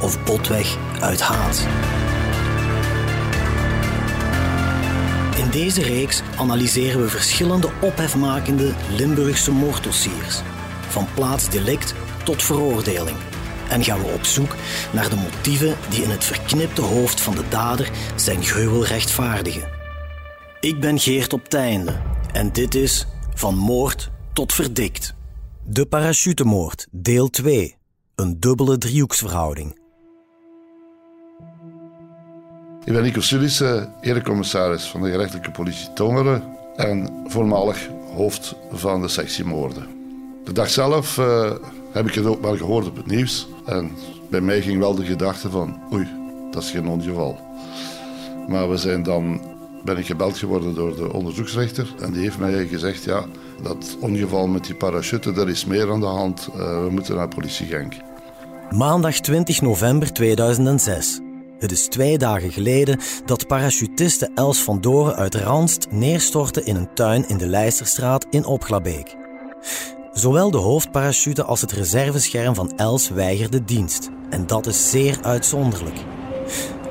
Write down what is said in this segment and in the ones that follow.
of botweg uit haat. In deze reeks analyseren we verschillende ophefmakende Limburgse moorddossiers, van plaatsdelict tot veroordeling. En gaan we op zoek naar de motieven die in het verknipte hoofd van de dader zijn gruwel rechtvaardigen. Ik ben Geert op Teinde en dit is Van Moord tot Verdikt. De parachutemoord, deel 2. Een dubbele driehoeksverhouding. Ik ben Nico Sulis, erecommissaris van de gerechtelijke politie Tongeren en voormalig hoofd van de sectie moorden. De dag zelf uh, heb ik het ook wel gehoord op het nieuws en bij mij ging wel de gedachte van oei, dat is geen ongeval. Maar we zijn dan, ben ik gebeld geworden door de onderzoeksrechter en die heeft mij gezegd ja, dat ongeval met die parachute, er is meer aan de hand, uh, we moeten naar politie Genk. Maandag 20 november 2006. Het is twee dagen geleden dat parachutiste Els van Doren uit Ranst neerstortte in een tuin in de Leisterstraat in Opglabeek. Zowel de hoofdparachute als het reservescherm van Els weigerden dienst. En dat is zeer uitzonderlijk.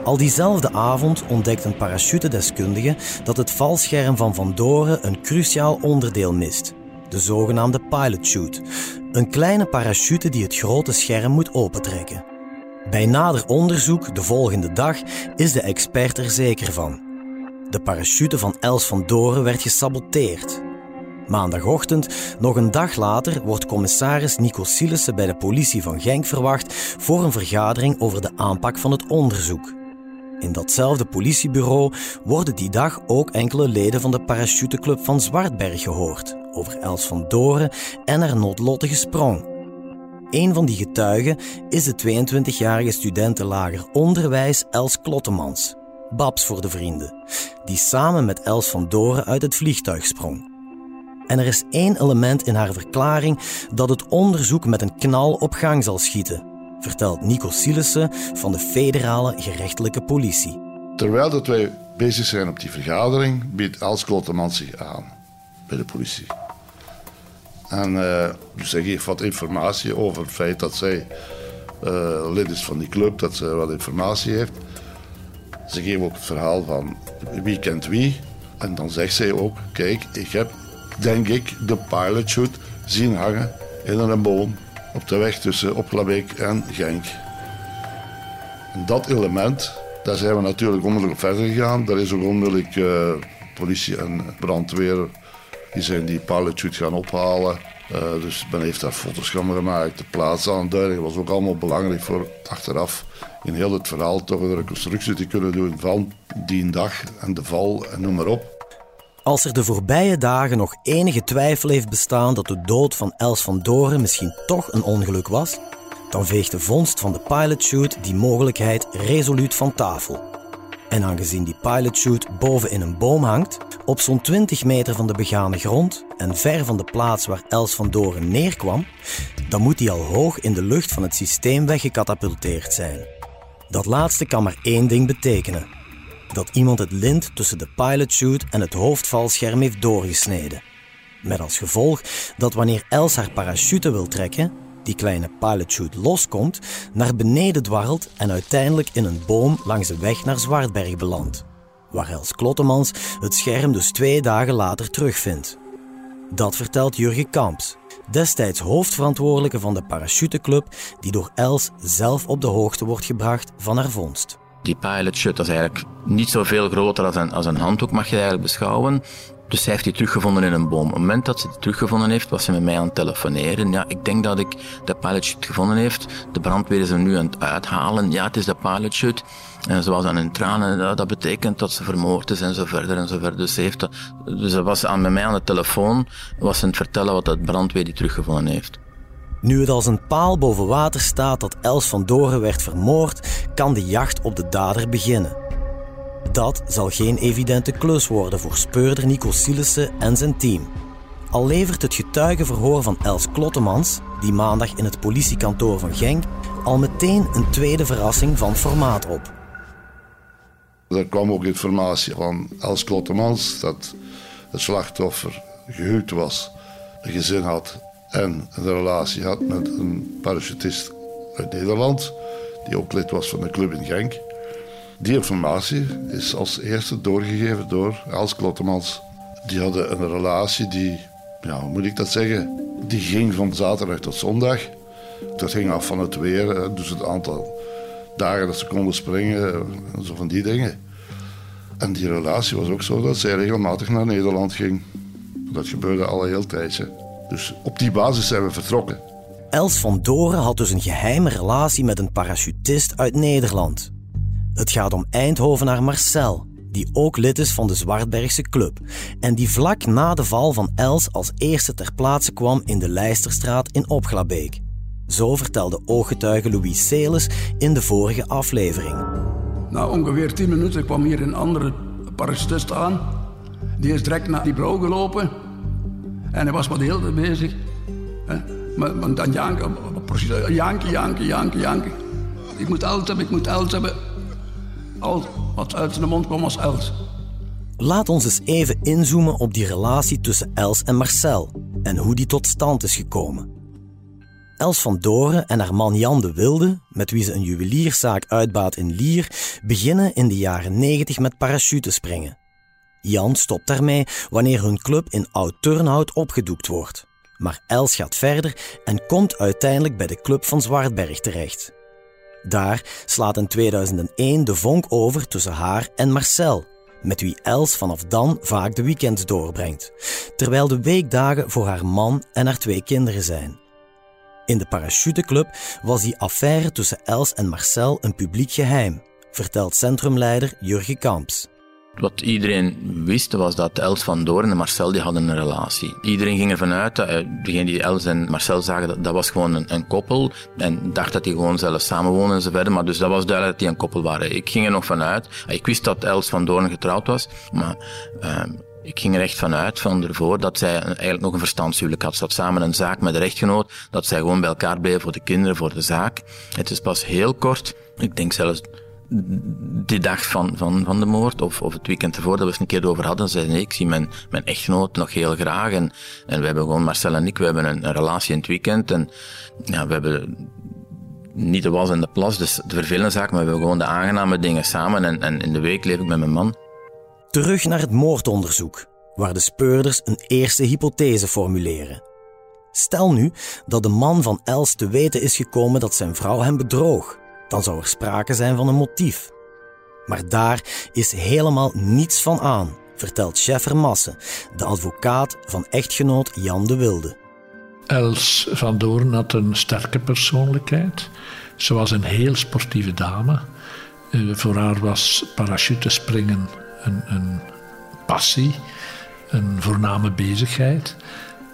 Al diezelfde avond ontdekt een parachutedeskundige dat het valscherm van Van Doren een cruciaal onderdeel mist. De zogenaamde pilot chute. Een kleine parachute die het grote scherm moet opentrekken. Bij nader onderzoek de volgende dag is de expert er zeker van. De parachute van Els van Doren werd gesaboteerd. Maandagochtend, nog een dag later, wordt commissaris Nico Silissen bij de politie van Genk verwacht voor een vergadering over de aanpak van het onderzoek. In datzelfde politiebureau worden die dag ook enkele leden van de parachuteclub van Zwartberg gehoord over Els van Doren en haar noodlottige sprong. Een van die getuigen is de 22-jarige studentenlager onderwijs Els Klottemans, Babs voor de vrienden, die samen met Els van Doren uit het vliegtuig sprong. En er is één element in haar verklaring dat het onderzoek met een knal op gang zal schieten, vertelt Nico Silissen van de federale gerechtelijke politie. Terwijl dat wij bezig zijn op die vergadering, biedt Els Klottemans zich aan bij de politie. En dus zij geeft wat informatie over het feit dat zij uh, lid is van die club, dat ze wat informatie heeft. Ze geeft ook het verhaal van wie kent wie. En dan zegt zij ook, kijk, ik heb denk ik de pilot zien hangen in een boom op de weg tussen Opklabeek en Genk. En dat element, daar zijn we natuurlijk onmiddellijk verder gegaan. Daar is ook onmiddellijk uh, politie en brandweer die zijn die shoot gaan ophalen. Uh, dus men heeft daar foto's van gemaakt. De plaatsaanduiding was ook allemaal belangrijk voor achteraf in heel het verhaal toch een reconstructie te kunnen doen van die dag en de val en noem maar op. Als er de voorbije dagen nog enige twijfel heeft bestaan dat de dood van Els van Doren misschien toch een ongeluk was, dan veegt de vondst van de pilotshoot die mogelijkheid resoluut van tafel. En aangezien die pilotshoot boven in een boom hangt, op zo'n 20 meter van de begane grond en ver van de plaats waar Els van Doren neerkwam, dan moet die al hoog in de lucht van het systeem weggecatapulteerd zijn. Dat laatste kan maar één ding betekenen: dat iemand het lint tussen de pilotchute en het hoofdvalscherm heeft doorgesneden. Met als gevolg dat wanneer Els haar parachute wil trekken, die kleine pilotchute loskomt, naar beneden dwarrelt en uiteindelijk in een boom langs de weg naar Zwartberg belandt, waar Els Klottemans het scherm dus twee dagen later terugvindt. Dat vertelt Jurgen Kamps, destijds hoofdverantwoordelijke van de parachuteclub, die door Els zelf op de hoogte wordt gebracht van haar vondst. Die pilotchute is eigenlijk niet zoveel groter als een, als een handdoek, mag je eigenlijk beschouwen. Dus zij heeft die teruggevonden in een boom. Op het moment dat ze die teruggevonden heeft, was ze met mij aan het telefoneren. Ja, ik denk dat ik de pilotchute gevonden heeft. De brandweer is hem nu aan het uithalen. Ja, het is de pilotchute. En ze was aan in tranen. Dat betekent dat ze vermoord is en zo verder en zo verder. Dus ze, heeft dat, dus was aan, met mij aan de telefoon, was aan het vertellen wat het brandweer die teruggevonden heeft. Nu het als een paal boven water staat dat Els van Doren werd vermoord, kan de jacht op de dader beginnen. Dat zal geen evidente klus worden voor speurder Nico Sielissen en zijn team. Al levert het getuigenverhoor van Els Klottemans, die maandag in het politiekantoor van Genk, al meteen een tweede verrassing van formaat op. Er kwam ook informatie van Els Klottemans dat het slachtoffer gehuwd was, een gezin had en een relatie had met een parachutist uit Nederland, die ook lid was van de club in Genk. Die informatie is als eerste doorgegeven door Els Klottemans. Die hadden een relatie die, ja, hoe moet ik dat zeggen, die ging van zaterdag tot zondag. Dat ging af van het weer, dus het aantal dagen dat ze konden springen en zo van die dingen. En die relatie was ook zo dat zij regelmatig naar Nederland ging. Dat gebeurde al een heel tijdje. Dus op die basis zijn we vertrokken. Els van Doren had dus een geheime relatie met een parachutist uit Nederland. Het gaat om Eindhovenaar Marcel, die ook lid is van de Zwartbergse club en die vlak na de val van Els als eerste ter plaatse kwam in de Leisterstraat in Opglabeek. Zo vertelde ooggetuige Louis Celis in de vorige aflevering. Na ongeveer 10 minuten kwam hier een andere parachutist aan. Die is direct naar die blauw gelopen. En hij was wat heel bezig. Maar, dan janken, janken, janken, janken, janken. Ik moet Els hebben, ik moet Els hebben. Al wat uit zijn mond kwam was Els. Laat ons eens even inzoomen op die relatie tussen Els en Marcel en hoe die tot stand is gekomen. Els van Doren en haar man Jan de Wilde, met wie ze een juwelierszaak uitbaat in Lier, beginnen in de jaren 90 met parachutespringen. Jan stopt daarmee wanneer hun club in Oud-Turnhout opgedoekt wordt. Maar Els gaat verder en komt uiteindelijk bij de club van Zwartberg terecht. Daar slaat in 2001 de vonk over tussen haar en Marcel, met wie Els vanaf dan vaak de weekends doorbrengt, terwijl de weekdagen voor haar man en haar twee kinderen zijn. In de parachuteclub was die affaire tussen Els en Marcel een publiek geheim, vertelt centrumleider Jurgen Kamps. Wat iedereen wist was dat Els van Doorn en Marcel die hadden een relatie. Iedereen ging ervan uit, dat, uh, degene die Els en Marcel zagen, dat, dat was gewoon een, een, koppel. En dacht dat die gewoon zelf samenwonen en verder. Maar dus dat was duidelijk dat die een koppel waren. Ik ging er nog vanuit. Ik wist dat Els van Doorn getrouwd was, maar... Uh, ik ging er echt vanuit van ervoor dat zij eigenlijk nog een verstandshuwelijk had. Ze had samen een zaak met de rechtgenoot, dat zij gewoon bij elkaar bleven voor de kinderen, voor de zaak. Het is pas heel kort, ik denk zelfs die dag van, van, van de moord, of, of het weekend ervoor, dat we het een keer over hadden, zei nee, ik zie mijn, mijn echtgenoot nog heel graag. En, en we hebben gewoon, Marcel en ik, we hebben een, relatie in het weekend. En ja, we hebben niet de was en de plas, dus de vervelende zaak, maar we hebben gewoon de aangename dingen samen. En, en in de week leef ik met mijn man. Terug naar het moordonderzoek, waar de speurders een eerste hypothese formuleren. Stel nu dat de man van Els te weten is gekomen dat zijn vrouw hem bedroog. Dan zou er sprake zijn van een motief. Maar daar is helemaal niets van aan, vertelt chef Vermassen, de advocaat van echtgenoot Jan de Wilde. Els van Doorn had een sterke persoonlijkheid. Ze was een heel sportieve dame. Uh, voor haar was parachutespringen een, een passie, een voorname bezigheid.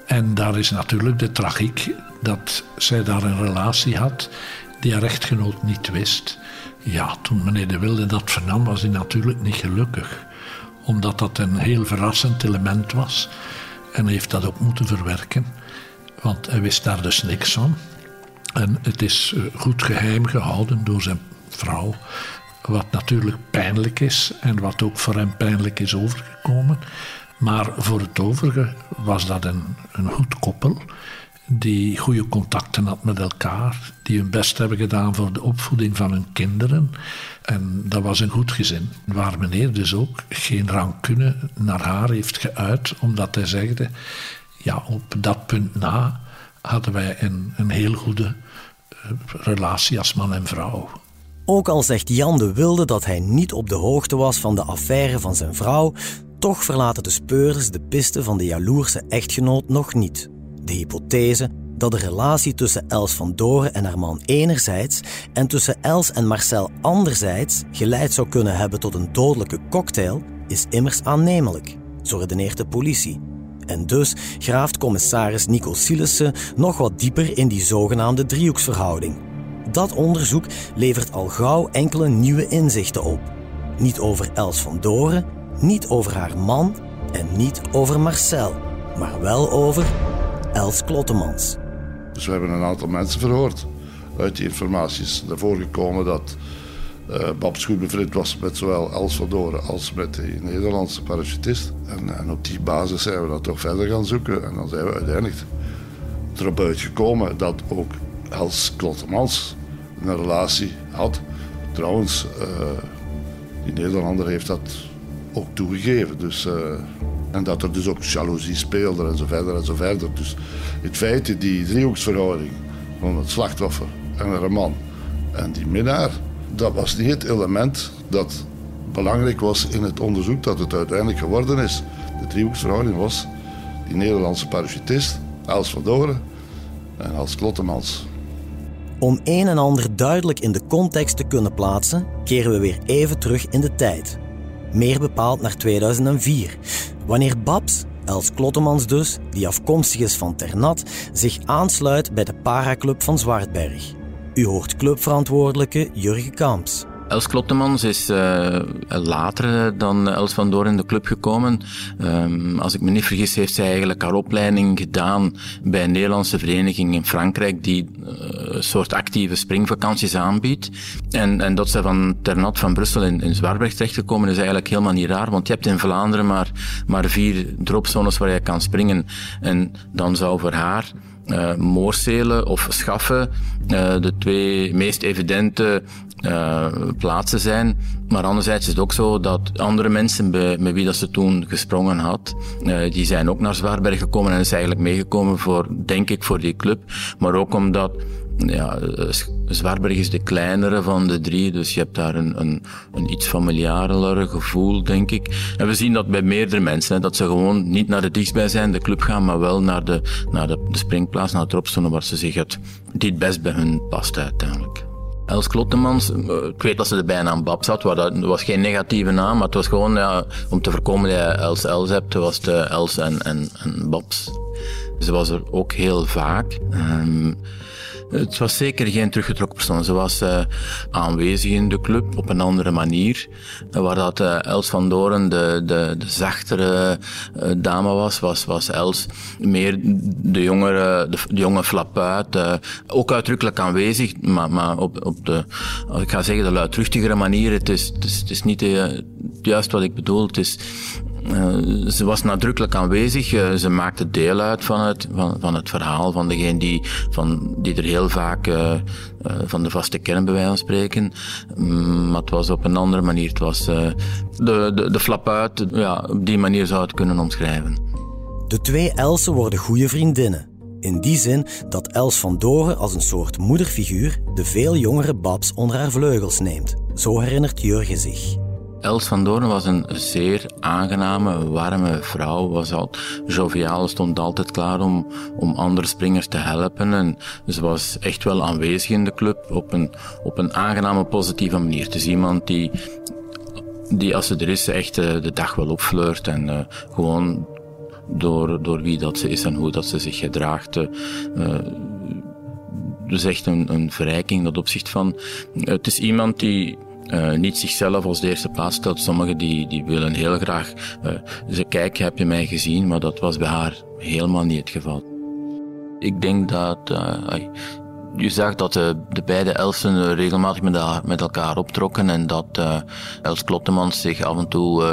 En daar is natuurlijk de tragiek dat zij daar een relatie had die haar echtgenoot niet wist. Ja, toen meneer De Wilde dat vernam, was hij natuurlijk niet gelukkig. Omdat dat een heel verrassend element was. En hij heeft dat ook moeten verwerken. Want hij wist daar dus niks van. En het is eh, goed geheim gehouden door zijn vrouw. Wat natuurlijk pijnlijk is en wat ook voor hem pijnlijk is overgekomen. Maar voor het overige was dat een, een goed koppel die goede contacten had met elkaar, die hun best hebben gedaan voor de opvoeding van hun kinderen. En dat was een goed gezin, waar meneer dus ook geen rancune naar haar heeft geuit, omdat hij zegde, ja, op dat punt na hadden wij een, een heel goede eh, relatie als man en vrouw. Ook al zegt Jan de Wilde dat hij niet op de hoogte was van de affaire van zijn vrouw, Toch verlaten de speurders de piste van de jaloerse echtgenoot nog niet. De hypothese dat de relatie tussen Els van Doren en haar man enerzijds en tussen Els en Marcel anderzijds geleid zou kunnen hebben tot een dodelijke cocktail, is immers aannemelijk, zo redeneert de politie. En dus graaft commissaris Nico Silissen nog wat dieper in die zogenaamde driehoeksverhouding. Dat onderzoek levert al gauw enkele nieuwe inzichten op. Niet over Els van Doren, niet over haar man en niet over Marcel, maar wel over Els Klottemans. Dus we hebben een aantal mensen verhoord. Uit die informatie is ervoor gekomen dat uh, Babs goed bevriend was met zowel Els van Doren als met de Nederlandse parachutist. En, op die basis zijn we dat toch verder gaan zoeken. En dan zijn we uiteindelijk erop uitgekomen dat ook Els Klottemans een relatie had. Trouwens, uh, die Nederlander heeft dat ook toegegeven. Dus, uh, en dat er dus ook jaloezie speelde en zo verder en zo verder. Dus het feit, die driehoeksverhouding van het slachtoffer en haar man en die minnaar, dat was niet het element dat belangrijk was in het onderzoek dat het uiteindelijk geworden is. De driehoeksverhouding was die Nederlandse parachutist, Els van Doren en Els Klottemans. Om een en ander duidelijk in de context te kunnen plaatsen, keren we weer even terug in de tijd. Meer bepaald naar 2004, wanneer Babs, Els Klottemans dus, die afkomstig is van Ternat, zich aansluit bij de paraclub van Zwartberg. U hoort clubverantwoordelijke Jurgen Kamps. Els Klottemans is uh, later dan Els van Door in de club gekomen. Um, als ik me niet vergis, heeft zij eigenlijk haar opleiding gedaan bij een Nederlandse vereniging in Frankrijk die uh, een soort actieve springvakanties aanbiedt. En, en dat ze van Ternat van Brussel in, in Zwartberg terechtgekomen is eigenlijk helemaal niet raar, want je hebt in Vlaanderen maar, maar vier dropzones waar je kan springen. En dan zou voor haar uh, Moorselen of Schaffen uh, de twee meest evidente uh, plaatsen zijn. Maar anderzijds is het ook zo dat andere mensen met wie dat ze toen gesprongen had, uh, die zijn ook naar Zwaarberg gekomen en is eigenlijk meegekomen voor, denk ik, voor die club. Maar ook omdat ja, Zwaarberg is de kleinere van de drie, dus je hebt daar een, een, een iets familiareler gevoel, denk ik. En we zien dat bij meerdere mensen, dat ze gewoon niet naar de dichtstbijzijnde club gaan, maar wel naar de, naar de, de springplaats, naar het dropzone waar ze zich het, die het best bij hun past uiteindelijk. Els Klottemans, eh, ik weet dat ze de bijnaam Bab zat, maar dat was geen negatieve naam, maar het was gewoon ja, om te voorkomen dat je Els Els hebt, was het Els en, en, Babs. Ze was er ook heel vaak. Um, het was zeker geen teruggetrokken persoon. Ze was uh, aanwezig in de club op een andere manier. Waar dat uh, Els van Doren de, de, de zachtere uh, dame was, was, was Els meer de jongere, de, de jonge flapuit. ook uitdrukkelijk aanwezig, maar, maar op, op de, ik ga zeggen, de luidruchtigere manier. Het is, het is, het is niet juist wat ik bedoel. Het is, uh, ze was nadrukkelijk aanwezig. Uh, ze maakte deel uit van het, van, van het verhaal van degene die, van, die er heel vaak uh, van de vaste kern bij wijze van spreken. Mm, maar het was op een andere manier. Het was de, de, de flap uit. Ja, op die manier zou het kunnen omschrijven. De twee Elsen worden goede vriendinnen. In die zin dat Els van Doren als een soort moederfiguur de veel jongere Babs onder haar vleugels neemt. Zo herinnert Jurgen zich. Els van Doorn was een zeer aangename, warme vrouw. Was al joviaal, stond altijd klaar om, om andere springers te helpen. En ze was echt wel aanwezig in de club op een, op een aangename, positieve manier. Het is iemand die, die als ze er is, echt eh, de dag wel opfleurt en uh, gewoon door, door wie dat ze is en hoe dat ze zich gedraagt. Uh, dus echt een, een verrijking dat opzicht van. Het is iemand die uh, niet zichzelf als de eerste plaats stelt. Sommigen die, die willen heel graag uh, ze kijken, heb je mij gezien? Maar dat was bij haar helemaal niet het geval. Ik denk dat uh, je zag dat de, de beide Elsen regelmatig met, elkaar optrokken en dat uh, Els Klottemans zich af en toe uh,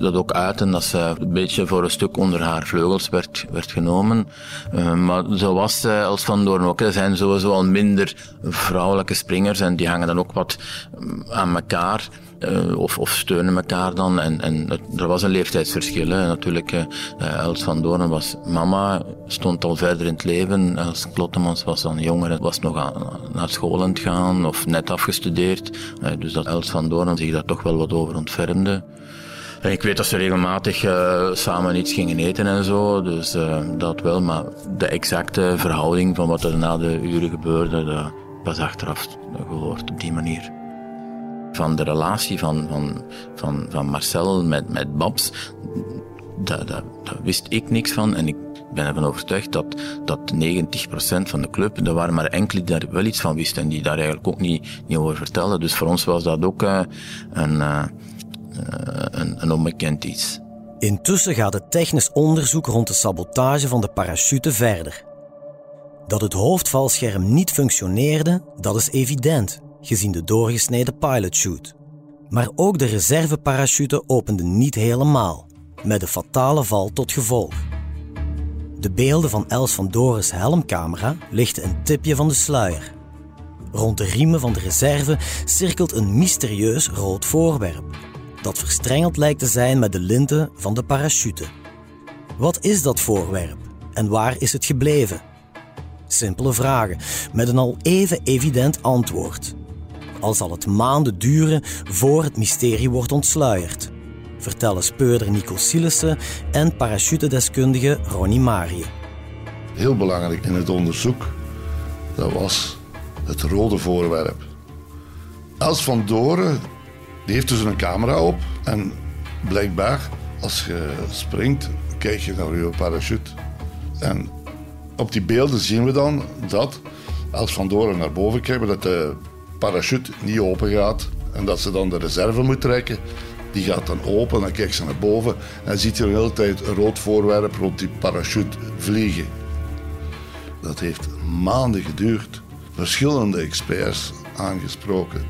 dat ook uiten, dat ze een beetje voor een stuk onder haar vleugels werd, werd genomen. Maar zo was Els van Doorn ook. Er zijn sowieso al minder vrouwelijke springers en die hangen dan ook wat aan elkaar. Uh, of, of, steunen elkaar dan. En, en er was een leeftijdsverschil. Hè. Natuurlijk, uh, Els van Doorn was mama, stond al verder in het leven. Els Klottemans was dan jonger, was nog aan, naar school aan het gaan of net afgestudeerd. Uh, dus dat Els van Doorn zich daar toch wel wat over ontfermde. En ik weet dat ze regelmatig uh, samen iets gingen eten en zo, dus uh, dat wel. Maar de exacte verhouding van wat er na de uren gebeurde, dat was achteraf gehoord op die manier. Van de relatie van, van, van, van Marcel met, met Babs, daar, wist ik niks van. En ik ben ervan overtuigd dat, dat 90% van de club, er waren maar enkele die daar wel iets van wisten en die daar eigenlijk ook niet, niet over vertelden. Dus voor ons was dat ook uh, een, uh, een, een onbekend iets. Intussen gaat het technisch onderzoek rond de sabotage van de parachute verder. Dat het hoofdvalscherm niet functioneerde, dat is evident, gezien de doorgesneden pilotchute. Maar ook de reserveparachute opende niet helemaal, met de fatale val tot gevolg. De beelden van Els van Doris helmcamera lichten een tipje van de sluier. Rond de riemen van de reserve cirkelt een mysterieus rood voorwerp, dat verstrengeld lijkt te zijn met de linten van de parachute. Wat is dat voorwerp en waar is het gebleven? Simpele vragen met een al even evident antwoord. Al zal het maanden duren voor het mysterie wordt ontsluierd vertellen speurder Nico Silissen en parachutedeskundige Ronnie Marie. Heel belangrijk in het onderzoek, dat was het rode voorwerp. Els van Doren die heeft dus een camera op en blijkbaar als je springt, kijk je naar je parachute. En op die beelden zien we dan dat Els van Doren naar boven kijkt, dat de parachute niet open gaat en dat ze dan de reserve moet trekken die gaat dan open, dan kijkt ze naar boven en ziet je de hele tijd een rood voorwerp rond die parachute vliegen. Dat heeft maanden geduurd. Verschillende experts aangesproken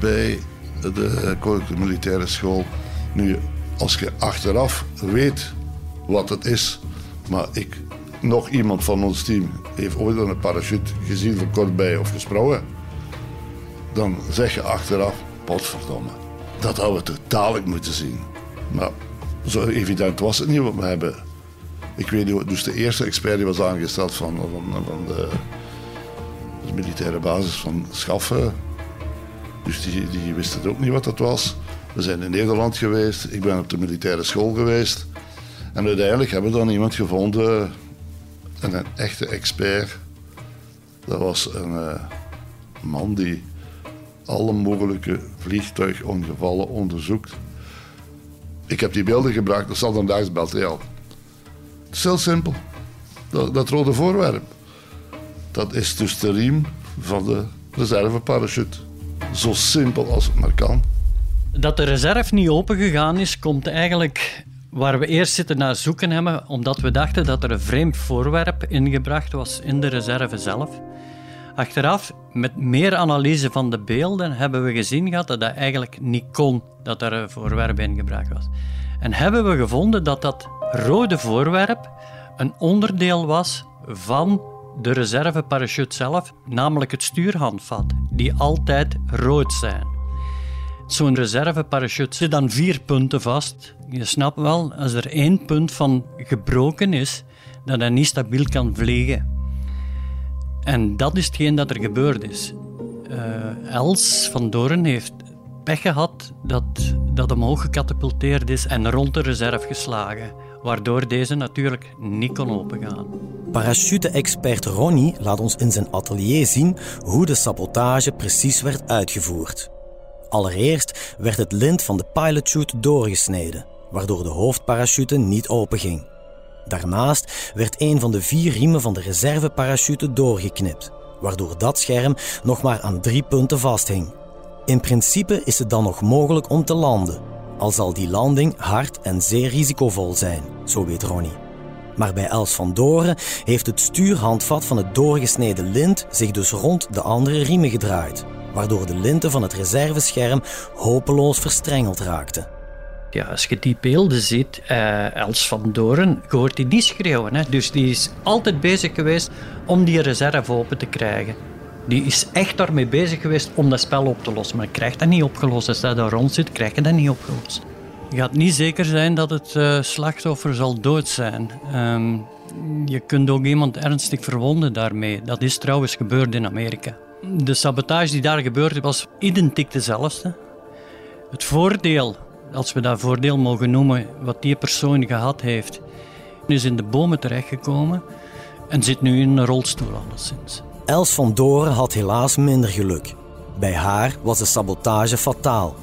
bij de Militaire School. Nu, als je achteraf weet wat het is, maar ik, nog iemand van ons team heeft ooit een parachute gezien van kortbij of gesprongen, dan zeg je achteraf, potverdomme dat hadden we totaal moeten zien. Maar zo evident was het niet, wat we hebben... Ik weet niet, dus de eerste expert die was aangesteld van, van, van de, militaire basis van Schaffen. Dus die, die wist het ook niet wat dat was. We zijn in Nederland geweest, ik ben op de militaire school geweest. En uiteindelijk hebben we dan iemand gevonden, een, een echte expert. Dat was een uh, man die alle mogelijke vliegtuigongevallen onderzoekt. Ik heb die beelden gebruikt, dat standaards materiaal. Het is heel simpel. Dat, dat, rode voorwerp. Dat is dus de riem van de reserveparachute. Zo simpel als het maar kan. Dat de reserve niet opengegaan is, komt eigenlijk waar we eerst zitten naar zoeken hebben, omdat we dachten dat er een vreemd voorwerp ingebracht was in de reserve zelf. Achteraf, met meer analyse van de beelden, hebben we gezien gehad dat dat eigenlijk niet kon, dat er een voorwerp ingebracht was. En hebben we gevonden dat dat rode voorwerp een onderdeel was van de reserveparachute zelf, namelijk het stuurhandvat, die altijd rood zijn. Zo'n reserveparachute zit dan vier punten vast. Je snapt wel, als er één punt van gebroken is, dat hij niet stabiel kan vliegen. En dat is hetgeen dat er gebeurd is. Uh, Els van Doren heeft pech gehad dat, dat omhoog gecatapulteerd is en rond de reserve geslagen, waardoor deze natuurlijk niet kon opengaan. Parachute-expert Ronnie laat ons in zijn atelier zien hoe de sabotage precies werd uitgevoerd. Allereerst werd het lint van de pilotchute doorgesneden, waardoor de hoofdparachute niet openging. Daarnaast werd een van de vier riemen van de reserveparachute doorgeknipt, waardoor dat scherm nog maar aan drie punten vasthing. In principe is het dan nog mogelijk om te landen, al zal die landing hard en zeer risicovol zijn, zo weet Ronnie. Maar bij Els van Doren heeft het stuurhandvat van het doorgesneden lint zich dus rond de andere riemen gedraaid, waardoor de linten van het reservescherm hopeloos verstrengeld raakten ja, als je die beelden ziet, uh, Els van Doren, hoort die niet schreeuwen. Hè? Dus die is altijd bezig geweest om die reserve open te krijgen. Die is echt daarmee bezig geweest om dat spel op te lossen. Maar krijgt dat niet opgelost. Als hij daar rond zit, krijg je dat niet opgelost. Je gaat niet zeker zijn dat het uh, slachtoffer zal dood zijn. Um, je kunt ook iemand ernstig verwonden daarmee. Dat is trouwens gebeurd in Amerika. De sabotage die daar gebeurde was identiek dezelfde. Het voordeel als we dat voordeel mogen noemen, wat die persoon gehad heeft, is in de bomen terechtgekomen en zit nu in een rolstoel alleszins. Els van Doren had helaas minder geluk. Bij haar was de sabotage fataal.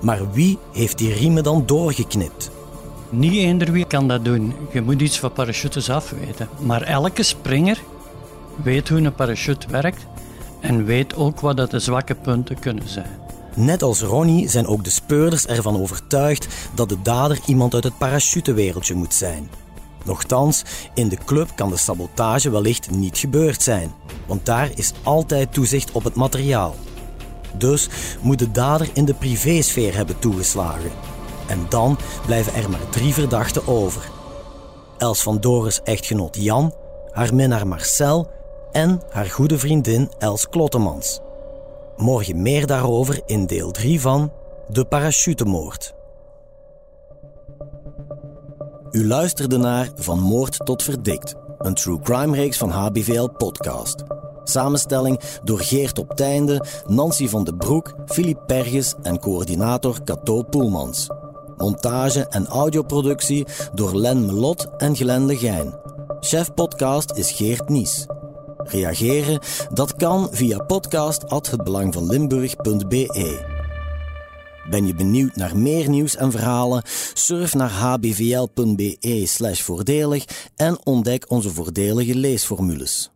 Maar wie heeft die riemen dan doorgeknipt? Niet eender wie kan dat doen. Je moet iets van parachutes afweten. Maar elke springer weet hoe een parachute werkt en weet ook wat dat de zwakke punten kunnen zijn. Net als Ronnie zijn ook de speurders ervan overtuigd dat de dader iemand uit het parachutewereldje moet zijn. Nochtans, in de club kan de sabotage wellicht niet gebeurd zijn, want daar is altijd toezicht op het materiaal. Dus moet de dader in de privésfeer hebben toegeslagen. En dan blijven er maar drie verdachten over. Els van Doris echtgenoot Jan, haar minnaar Marcel en haar goede vriendin Els Klottemans. Morgen meer daarover in deel 3 van De Parachutemoord. U luisterde naar Van Moord tot Verdikt, een true crime reeks van HBVL Podcast. Samenstelling door Geert op Teinde, Nancy van den Broek, Filip Perges en coördinator Cato Poelmans. Montage en audioproductie door Len Melot en Glenn Legijn. Chef podcast is Geert Nies. Reageren? Dat kan via podcast@hetbelangvanlimburg.be. Ben je benieuwd naar meer nieuws en verhalen? Surf naar hbvl.be/voordelig en ontdek onze voordelige leesformules.